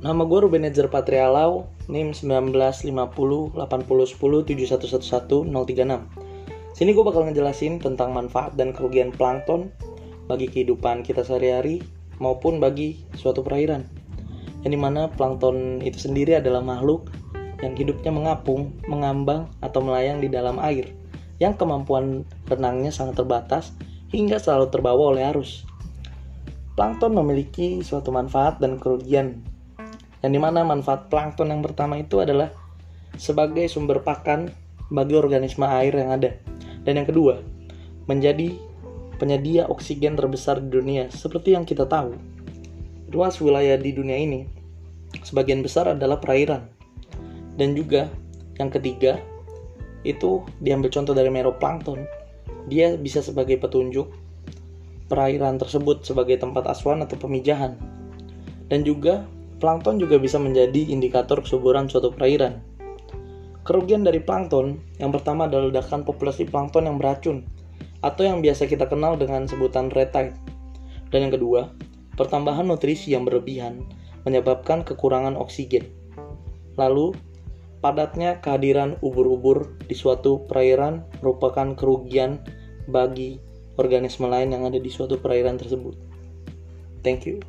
Nama gue Ruben Edzer Patrialau, NIM 1950 8010 7111 036. Sini gue bakal ngejelasin tentang manfaat dan kerugian plankton bagi kehidupan kita sehari-hari maupun bagi suatu perairan. Yang di mana plankton itu sendiri adalah makhluk yang hidupnya mengapung, mengambang, atau melayang di dalam air, yang kemampuan renangnya sangat terbatas hingga selalu terbawa oleh arus. Plankton memiliki suatu manfaat dan kerugian yang di mana manfaat plankton yang pertama itu adalah sebagai sumber pakan bagi organisme air yang ada. Dan yang kedua, menjadi penyedia oksigen terbesar di dunia. Seperti yang kita tahu, luas wilayah di dunia ini sebagian besar adalah perairan. Dan juga yang ketiga, itu diambil contoh dari meroplankton. Dia bisa sebagai petunjuk perairan tersebut sebagai tempat asuhan atau pemijahan. Dan juga Plankton juga bisa menjadi indikator kesuburan suatu perairan. Kerugian dari plankton yang pertama adalah ledakan populasi plankton yang beracun atau yang biasa kita kenal dengan sebutan red tide. Dan yang kedua, pertambahan nutrisi yang berlebihan menyebabkan kekurangan oksigen. Lalu, padatnya kehadiran ubur-ubur di suatu perairan merupakan kerugian bagi organisme lain yang ada di suatu perairan tersebut. Thank you.